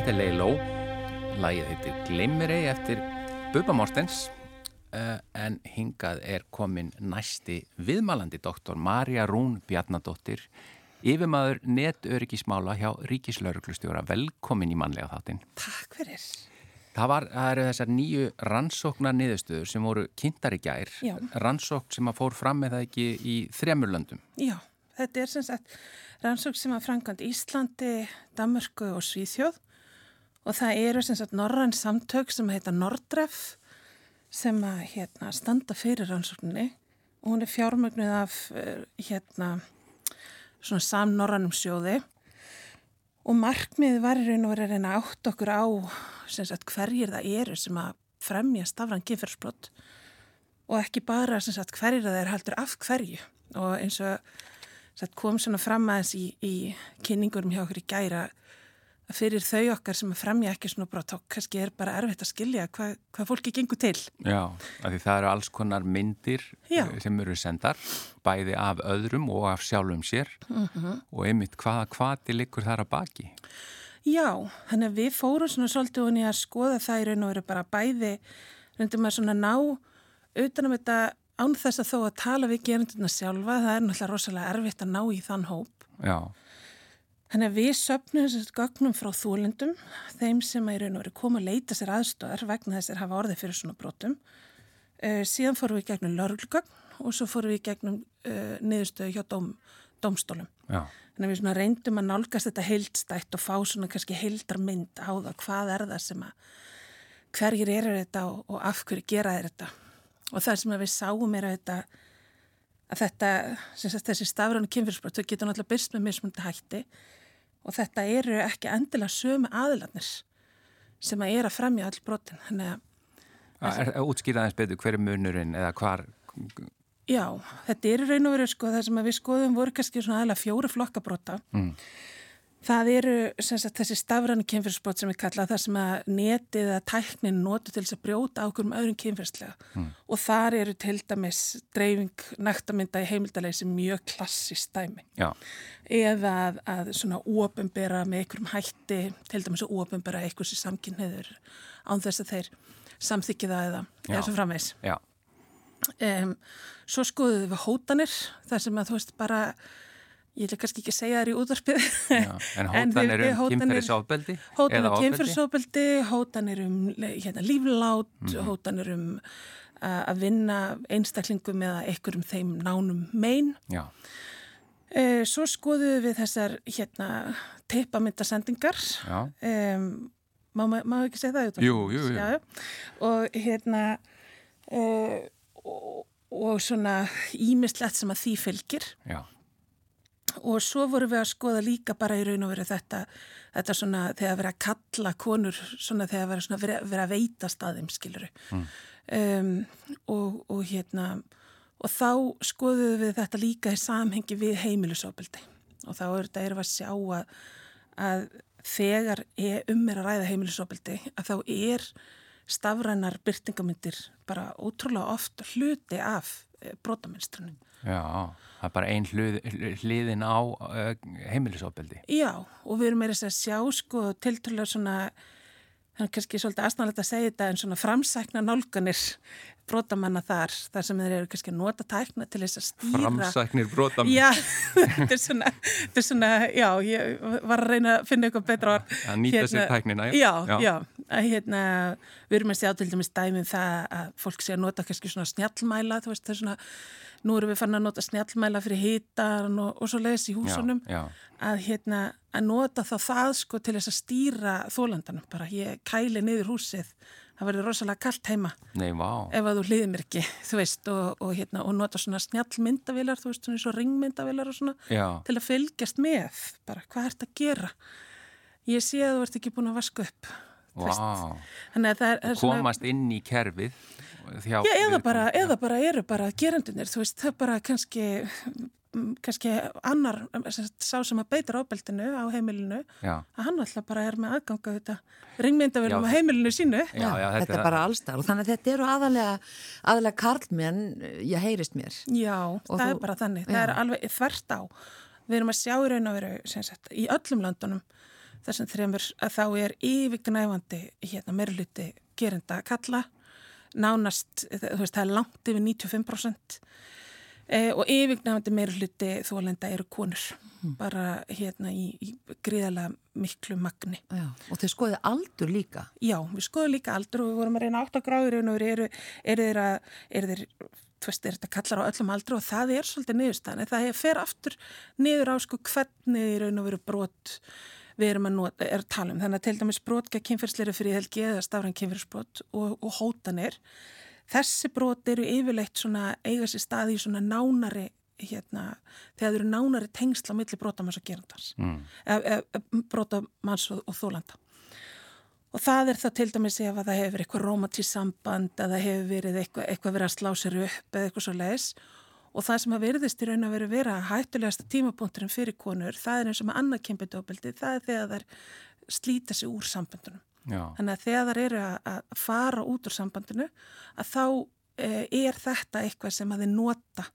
Speaker 2: Leiló, lagið heitir Glimmerei eftir Bubba Mortens uh, en hingað er komin næsti viðmælandi doktor Marja Rún Bjarnadóttir, yfirmaður netöryggismála hjá Ríkislauruglustjóra. Velkomin í mannlega þáttinn.
Speaker 8: Takk fyrir.
Speaker 2: Það, var, það eru þessar nýju rannsóknar niðurstöður sem voru kynntar í gær.
Speaker 8: Já.
Speaker 2: Rannsókn sem að fór fram með það ekki í þremur löndum.
Speaker 8: Já, þetta er sem sagt rannsók sem að frangand Íslandi, Danmörku og Svíþjóð og það eru sem sagt norræn samtök sem heita Nordref sem að hérna, standa fyrir rannsókninni. Og hún er fjármögnuð af eh, hérna svona samnorrannum sjóði. Og markmið var í raun og verið að reyna átt okkur á sagt hverjir það eru sem að fremja stafran kynferðsbrott og ekki bara sagt hverjir það er heldur af hverju. Og eins og satt, kom svona fram aðeins í, í kynningurum hjá okkur í gæra fyrir þau okkar sem að fremja ekki svona brot þá kannski er bara erfitt að skilja hvað, hvað fólki gengur til.
Speaker 2: Já, af því það eru alls konar myndir
Speaker 8: Já.
Speaker 2: eh, sem eru sendar, bæði af öðrum og af sjálfum sér
Speaker 8: Mhm.
Speaker 2: og einmitt hvaða hvati liggur þar að baki.
Speaker 8: Já, þannig að við fórum svona svolítið honi að skoða það í raun og veru bara bæði, reyndum að svona ná utanum þetta án þess að þó að tala við gerundina sjálfa, það er náttúrulega rosalega erfitt að ná í þann hóp.
Speaker 2: Já,
Speaker 8: Þannig að við söpnum þessast gögnum frá þólendum, þeim sem að í raun og veru koma að leita sér aðstöðar vegna þess að hafa orðið fyrir svona brotum. Uh, síðan fórum við gegnum lörglugögn og svo fórum við gegnum uh, niðurstöðu hjá dóm, dómstólum.
Speaker 2: já,
Speaker 8: Þannig að við reyndum að nálgast þetta heildstætt og fá svona kannski heildarmynd á það hvað er það sem að hverjir eru þetta og, og af hverju gera þetta. Og það sem við sáum er að þetta að þetta, sem sagt þessi stafrænu kynfyrsbrot, þau getur náttúrulega byrst með mismundi hætti og þetta eru ekki endilega sömu aðlarnir sem að er að fremja all brotin. Þannig að
Speaker 2: er, er útskýraðins betur hver er munurinn eða hvar,
Speaker 8: Já, þetta er í raun og veru sko það sem við skoðum voru kannski svona aðalega fjóri flokkabrota.
Speaker 2: Mm.
Speaker 8: Það eru sem sagt, þessi stafræni kynfyrsbrot sem við kalla það sem að netið eða tæknin notu til þess að brjóta á okkur um öðrum kynfyrslega
Speaker 2: Mm.
Speaker 8: og þar eru til dæmis dreifing nektarmynda í heimildalegi sem mjög klassist dæmi.
Speaker 2: Já,
Speaker 8: eða að, að svona óöpumbera með einhverjum hætti, til dæmis að óöpumbera einhversi samkynniður án þess að þeir samþykja það eða eða svo framvegs.
Speaker 2: já,
Speaker 8: Um, svo skoðuðum við hótanir þar sem að þú veist bara ég vil kannski ekki segja þær í útvarpið.
Speaker 2: En hótanir um
Speaker 8: hótanir-
Speaker 2: kynferðisofbeldi?
Speaker 8: hótanir um
Speaker 2: ofbeldi?
Speaker 8: kynfyrsofbeldi hótanir um hérna, líflát
Speaker 2: Mhm.
Speaker 8: hótanir um uh, að vinna einstaklingum eða einhverjum þeim nánum mein
Speaker 2: Já,
Speaker 8: uh, svo skoðuðum við þessar hérna teipamyndasendingar
Speaker 2: já,
Speaker 8: um, má, má má ekki segja það?
Speaker 2: Jú, jú, jú.
Speaker 8: Já, og hérna uh, og, og svona ímislegt sem að því fylgir
Speaker 2: já,
Speaker 8: og svo vorum við að skoða líka bara í raun og veru þetta, þetta svona þegar verið að kalla konur svona þegar verið svona verið, verið að veita staðum skiluru um, og, og hérna og þá skoðuðum við þetta líka í samhengi við heimilisofbeldi. Og þá er þetta við að sjá að, að þegar er, um er að ræða heimilisofbeldi að þá er stafrænar byrtingamyndir bara ótrúlega oft hluti af brotamennstrunum.
Speaker 2: Já, það er bara ein hlið, hliðin á uh, heimilisofbeldi.
Speaker 8: Já, og við erum meira þess að sjá sko tiltrúlega svona, er kannski svolítið aðstæðanlegt að segja þetta en svona framsækna nálganir brotamanna þar, þar sem þeir eru kannski að nota tækna til þess að stýra.
Speaker 2: Framsæknir brotamenn.
Speaker 8: Já, þetta er svona, þetta er svona, já, ég var að reyna að finna eitthvað betra orð.
Speaker 2: Að nýta sér tæknina, já.
Speaker 8: Já,
Speaker 2: Já.
Speaker 8: já, að hérna, við erum að sjá til dæmis dæmið það að fólk sé að nota kannski svona snjallmæla, þú veist, það er svona, nú erum við fann að nota snjallmæla fyrir hitan og, og svo leiðis í húsunum.
Speaker 2: Já,
Speaker 8: að hérna að nota þá það sko til þess að stýra þólandanum bara. Ég kæli niður húsið. Það verður rosalega kallt heima.
Speaker 2: Já, nei,
Speaker 8: ef að þú hlýðir mér ekki, þú veist og, og, hérna, og nota svona snjallmyndavilar þú veist svona og ringmyndavilar og svona
Speaker 2: Já,
Speaker 8: til að fylgjast með, bara hvað ert að gera? Ég sé að þú ert ekki búin að vaska upp
Speaker 2: vá.
Speaker 8: þannig að það er, er svona
Speaker 2: Komast inn í kerfið. Hjá,
Speaker 8: Já, eða bara, eða bara eru bara gerandunir, þú veist, það er bara kannski, mm, kannski annar, sem sagt, sá sem að beitar ábeldinu á heimilinu,
Speaker 2: Já,
Speaker 8: að hann alltaf bara er með aðganga þetta ringmyndavilum
Speaker 2: Já.
Speaker 8: á heimilinu sínu.
Speaker 2: já, já,
Speaker 1: þetta er bara allstar og þannig að þetta eru aðalega, aðalega karlmenn, ég heyrist mér.
Speaker 8: Já, það
Speaker 1: þú-
Speaker 8: er bara þannig,
Speaker 1: Já.
Speaker 8: það er alveg þvert á. Við erum að sjá í raun og veru, sem sagt, í öllum landunum, þessum þremur, að þá er yfirgnæfandi, hérna, meirluti gerenda kalla, nánast, þú veist, það er langt yfir 95%. Eh, og yfirgnæfandi meirluti þólenda eru konur, bara hérna í, í gríðarlega miklu magni.
Speaker 1: Já, og þeir skoðið aldur líka.
Speaker 8: Já, við skoðum líka aldur og við vorum að reyna átt á gráður og eru, eru þeir að, eru þeir, þú veist, er þetta kallar á öllum aldri og það er svolítið niðurstaðan. en Það fer aftur niður á sko hvernig í raun og veru brot við erum að, nota, er að tala um. Þannig að til dæmis brot gegn kynferðsleiri fríhelgi eða stafræn kynferðsbrot og, og hótanir. Þessi brot eru yfirleitt svona eiga sér staði í svona nánari hérna, þegar þau eru nánari tengsla milli brotamanns og gerandans.
Speaker 2: mm.
Speaker 8: Brotamanns og, og þólanda. Og það er það til dæmis ef að það hefur eitthvað romantísamband eða hefur verið eitthvað, eitthvað verið að slá sér upp eða eitthvað svo leiðis og það sem að verðist í raun að vera vera hættulegasta tímapunkturinn fyrir konur, það er eins og með annað kynbindofbildi, það er þegar þær slíta sig úr sambandunum.
Speaker 2: Já,
Speaker 8: Þannig að þegar þær eru að, fara út úr sambandinu að þá eh, er þetta eitthvað sem að þið nota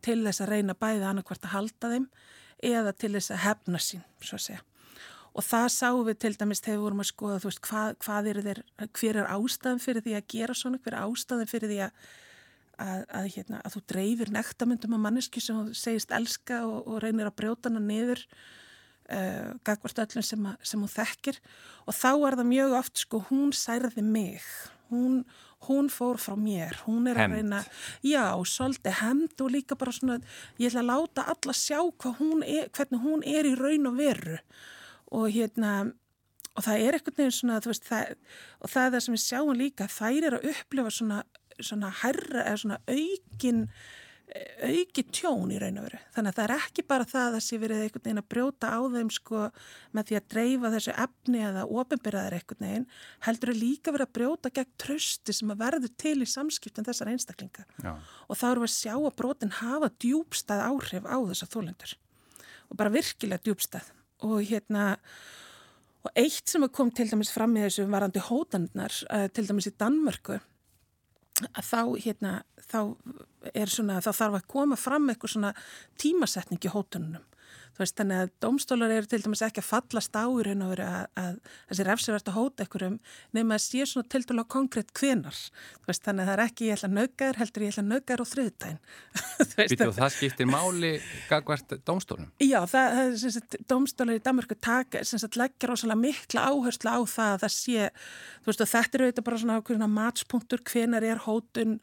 Speaker 8: til þess að reyna bæði annarkvart að halda þeim eða til þess að hefna sín, svo að segja. Og það sáum við til dæmis þegar við vorum að skoða, þú veist, hvað, hvað er þeir, hver er ástæðan fyrir því að gera svona, hver er ástæðan fyrir því að, að, að, hérna, að þú dreifir nektamundum af manneski sem þú segist elska og, og reynir að brjóta hana niður uh, gagvart öllum sem, að, sem hún þekkir. Og þá er það mjög oft sko hún særði mig. Hún, hún fór frá mér. Hún er
Speaker 2: Hefnd.
Speaker 8: að reyna, já, svolítið hemd og líka bara svona ég ætla að láta alla sjá hún er, hvernig hún er í raun og veru. Og hérna og það er eitthvað neginn svona veist, það, og það er það sem við sjáum líka þær eru að upplifa svona, svona herra eða svona aukin auki tjón í raun og veru. Þannig að það er ekki bara það að sé verið einhvern veginn að brjóta á þeim sko með því að dreifa þessu efni eða ofinbyrðaðir einhvern veginn heldur að líka verið að brjóta gegn trösti sem að verður til í samskiptin þessar einstaklinga.
Speaker 2: Já,
Speaker 8: og þá við að sjá að brotin hafa djúbstæð áhrif á þessar þólendur og bara virkilega djúbstæð og hérna og eitt sem kom til dæmis fram í þessu varandi hótanirnar, uh, til dæmis í Danmörku þá hérna þá svona, þá þarf að koma fram eitthvað svona tímasetning í hótununum veist, þannig að domstólar eru til dæmis ekki að fallast á í raun og veru að, þessi refsivert að hóta einhverjum nema að sé svona til dæla konkrétt þú veist, þannig að það er ekki ég ætla að nauka þér heldur ég ætla að nauka þér á þriðutæn
Speaker 2: Býtu, og það skiptir máli gagvart dómstólum.
Speaker 8: Já, það, það er sem sagt, domstólar í Danmarku taka, sem sagt, leggja rosalega mikla áherslu á það að það sé, þú veist, og þetta er auðvitað bara svona ákveðina matspunktur, hvenar er hótun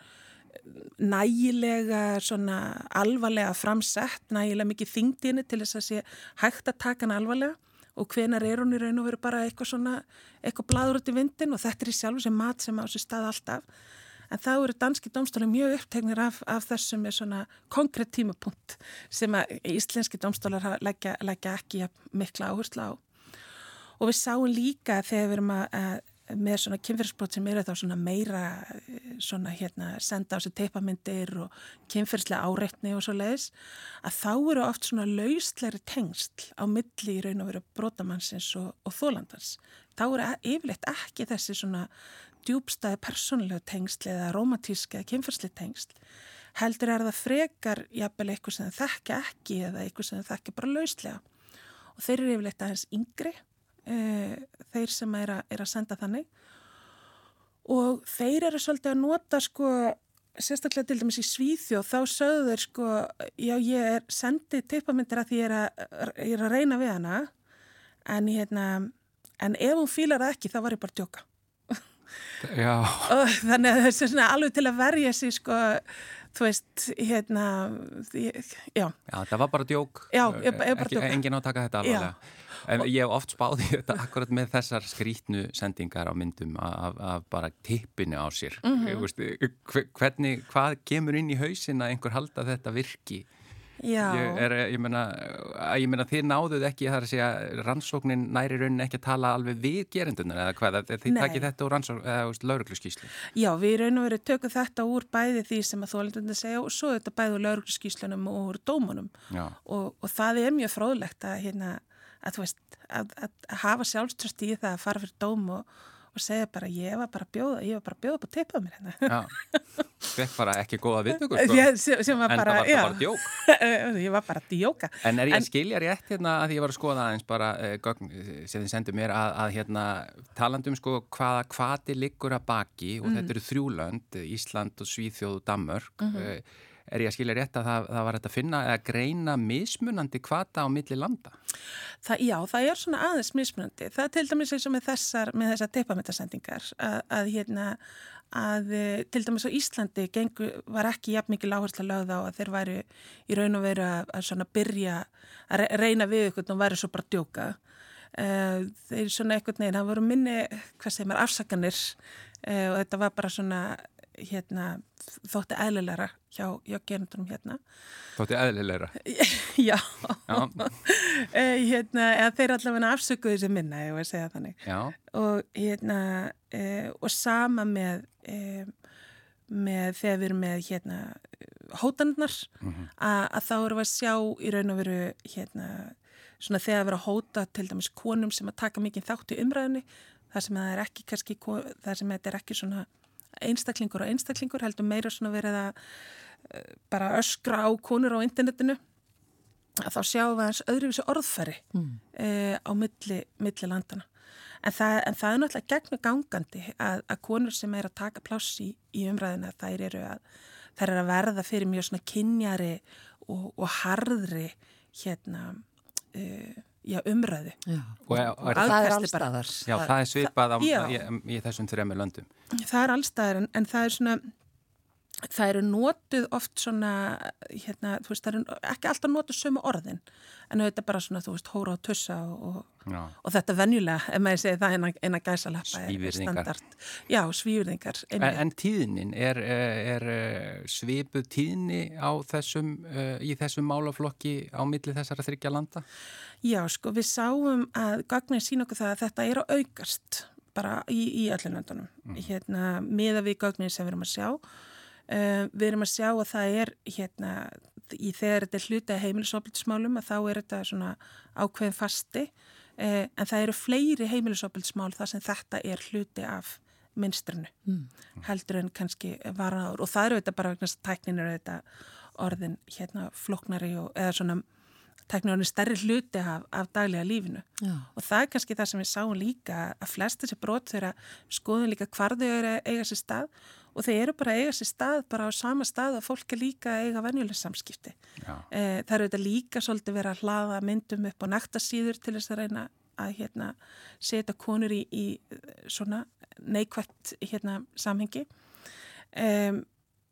Speaker 8: nægilega svona alvarlega framsett, nægilega mikið þingdini til þess að sé hægt að taka hana alvarlega og hvenar er hún í raun og veru bara eitthvað svona, eitthvað bladur út í vindin og þetta er í sjálfu sem mat sem á þessu stað alltaf. En þá eru danski dómstólar mjög upptegnir af, af þessum með svona konkrétt tímapunkt sem að íslenski dómstólar hafa- leggja, ekki mikla áherslu á. Og við sáum líka þegar við erum að með svona kynferðsbrot sem eru þá svona meira eh, svona hérna senda á sig teipamyndir og kynferðslega áreitni og svo leiðis að þá eru oft svona lausleiri tengsl á milli í raun og veru brotamannsins og, og þólandans. Þá eru e- yfirleitt ekki þessi svona djúbstæði persónulegu tengsl eða romantíska eða kynferðslega tengsl. Heldur er það frekar jafnvel eitthvað sem það þekka ekki eða eitthvað sem það þekka bara lauslega. Og þeir eru yfirleitt aðeins yngri uh, þeir sem er, a, er að senda þannig og þeir eru svolítið að nota sko sérstaklega til dæmis í Svíþjóð þá sögðu þeir sko já ég er sendið tippamindir að því ég er að, ég er að reyna við hana en hérna en ef hún fílar það ekki þá var ég bara að djóka þannig að þessi svona alveg til að verja sig sko þú veist hérna já
Speaker 2: já, það var bara djók.
Speaker 8: Já, bara
Speaker 2: Ekki-
Speaker 8: djók.
Speaker 2: Enginn á að taka þetta alvarlega. En ég hef oft spáði þetta akkurat með þessar skrítnu sendingar á myndum af, af bara tippinu á sér. Mm. -hmm. Hvernig, hvað kemur inn í hausin að einhver halda þetta virki?
Speaker 8: já
Speaker 2: Ég, er, ég, meina, ég meina þið náðuð ekki þar að segja rannsóknin næri raunin ekki að tala alveg við gerendunar eða hvað, þið takið þetta úr rannsókn eða laurugluskíslu.
Speaker 8: Já, við raun og veru tökum þetta úr bæði því sem að þólindandi segja og svo þetta bæði úr laurugluskíslunum og úr dómunum og, og það er mjög fróðlegt að, hérna, að, veist, að, að hafa sjálfströst í það að fara fyrir dóm og, og segja bara ég var bara bjóða, ég var bara bjóða upp að teipa mér hérna.
Speaker 2: Fekk bara ekki góða viðtökur sko. En
Speaker 8: bara,
Speaker 2: það var
Speaker 8: já,
Speaker 2: bara djók.
Speaker 8: ég var bara djóka.
Speaker 2: En er ég að skilja rétt hérna að ég var að skoða aðeins bara uh, gögn eh, sem þið sendu mér að, að hérna talandum sko hvaða hvati liggur að baki og þetta eru þrjúlönd, Ísland og Svíþjóð og Danmörk.
Speaker 8: Mhm.
Speaker 2: uh, er ég að skilja rétt að það, það var þetta að finna eða greina mismunandi hvata á milli landa?
Speaker 8: Það, já, það er svona aðeins mismunandi. Það er til dæmis eins og með þessar, með þessar teipamöndasendingar að, að hérna að eh, til dæmis á Íslandi gengu, var ekki jafn mikið láhersla lögð á að þeir væru í raun og veru að, að svona byrja að re- reyna við ykkur og væru svo bara djóka. Uh, þeir svona einhvern veginn, það voru minni, hvað segir maður, afsakanir uh, og þetta var bara svona hérna, þótti eðlilegra hjá, hjá gerundunum hérna.
Speaker 2: Þótti eðlilegra.
Speaker 8: Já, Eh, hérna, eða þeir allavega afsökuðu þessi minna, ég var að segja þannig.
Speaker 2: já,
Speaker 8: Og, hérna, e, og sama með, e, með þegar við erum með hérna, hótanirnar að, að þá við að sjá í raun og veru hérna, svona þegar að vera að hóta til dæmis konum sem að taka mikið þátt í umræðinni þar sem það er ekki kannski, þar sem þetta er ekki svona einstaklingur og einstaklingur heldur meira svona verið að eh, bara öskra á konur á internetinu að þá sjáum við hans öðruvísi orðfæri mm. á milli, milli landana. En það, en það er náttúrulega gegnum gangandi að, að konur sem er að taka pláss í, í umræðina þær eru að, þær eru að verða fyrir mjög svona kynjari og, og harðri hérna uh, já, umræðu.
Speaker 1: Já.
Speaker 2: Og, og er,
Speaker 8: Að-
Speaker 1: Það er allstaðar.
Speaker 2: já, það er svipað á, í, í þessum þremur löndum.
Speaker 8: Það er allstaðar en, en það er svona það eru notuð oft svona hérna, þú veist, það eru ekki alltaf notuð sömu orðin en auðvitað bara svona, þú veist, hóra og tussa og, og, og þetta venjulega, ef maður segi það eina, eina gæsalappa er standart. Já, svívirðingar
Speaker 2: En, en tíðnin, er, eh, er eh, svipuð tíðni á þessum, uh, í þessum málaflokki á milli þessara þryggja landa?
Speaker 8: Já, sko, við sáum að gagnir sína okkur það að þetta er að aukast bara í, í öllum löndunum. Hérna, miða við gagnir sem við erum að sjá. Uh, við erum að sjá að það er hérna, í þegar þetta er hluti að heimilisofbildismálum að þá er þetta svona ákveðin fasti uh, en það eru fleiri heimilisofbildismál þar sem þetta er hluti af minstrinu mm. heldur en kannski varaður og það eru þetta bara vegna þess að tæknin eru þetta orðin hérna floknari og eða svona tæknin orðin stærri hluti af, af daglega lífinu
Speaker 1: Já.
Speaker 8: og það er kannski það sem við sáum líka að flest þessi brot þeirra skoðum líka hvar þau eru eiga sér stað og þau eru bara að eiga sér stað bara á sama stað og fólk er líka að eiga venjuleg samskipti. Eh, það eru þetta líka svolítið verið að hlaða myndum upp á nektasíður til þess að reyna að hérna, setja konur í, í svona neikvægt hérna, samhengi. Um,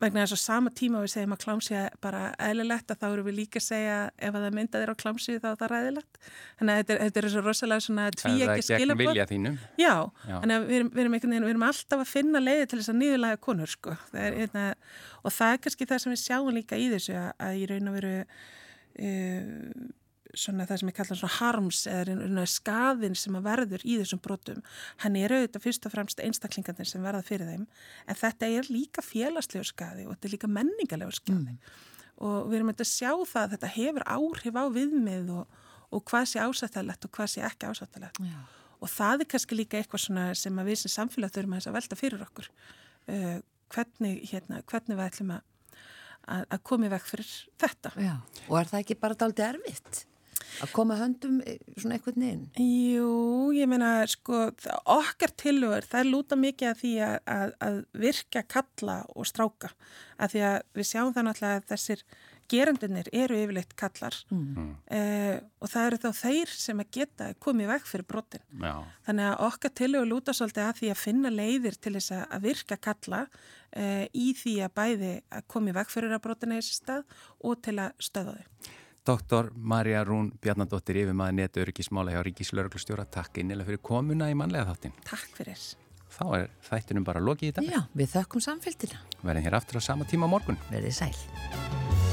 Speaker 8: vegna þess að sama tíma við segjum að klámsið er bara eðlilegt að þá eru við líka að segja ef að það mynda þér á klámsið þá er það ræðilegt. Þannig að þetta er, svo rosalega svona tví ekki
Speaker 2: þínum.
Speaker 8: Já,
Speaker 2: Já.
Speaker 8: þannig að við erum, við, erum einhvern veginn, við erum alltaf að finna leiði til þess að niðurlega konur sko. Það er, hérna, og það er kannski það sem við sjáum líka í þessu að, að í raun og veru uh, svona það sem ég kalla svona harms eða skaðin sem að verður í þessum brotum. Hann er auðvitað fyrst og fremst einstaklingarnir sem verða fyrir þeim en þetta er líka félagslegur skaði og þetta er líka menningarlegur skaði. Og við erum auðvitað að sjá það að þetta hefur áhrif á viðmið og, og hvað sé ásættalegt og hvað sé ekki ásættalegt.
Speaker 1: Já.
Speaker 8: Og það er kannski líka eitthvað svona sem að við sem samfélag þurfum að velta fyrir okkur. Uh, hvernig, hérna, hvernig við ætlum að, að, í veg fyrir þetta.
Speaker 1: Já. Og er það ekki bara dálítið erfitt að koma höndum eh, svona einhvern veginn?
Speaker 8: Jú, ég meina, sko, okkar tilugur, það er lúta mikið að því að, að, að virka kalla og stráka. Að því að við sjáum það náttúrulega að þessir gerendunir eru yfirleitt kallar mm. og það eru þá þeir sem að geta komið í veg fyrir brotin.
Speaker 2: Já.
Speaker 8: Þannig að okkar tilugur lúta svolítið að því að finna leiðir til þess að- að virka kalla uh, í því að bæði að koma í veg fyrir að brotina í þessi stað og til að stöða þau.
Speaker 2: Doktor Marja Rún Bjarnadóttir yfir maður netu öryggismála hjá Ríkislauglustjóra. Takk innilega fyrir komuna í mannlega þáttin.
Speaker 8: Takk fyrir.
Speaker 2: Þá er þættinum bara lokið í dag.
Speaker 1: Já, við þökkum samfélgina.
Speaker 2: Verðin hér aftur á sama tíma morgun.
Speaker 1: Verðið sæl.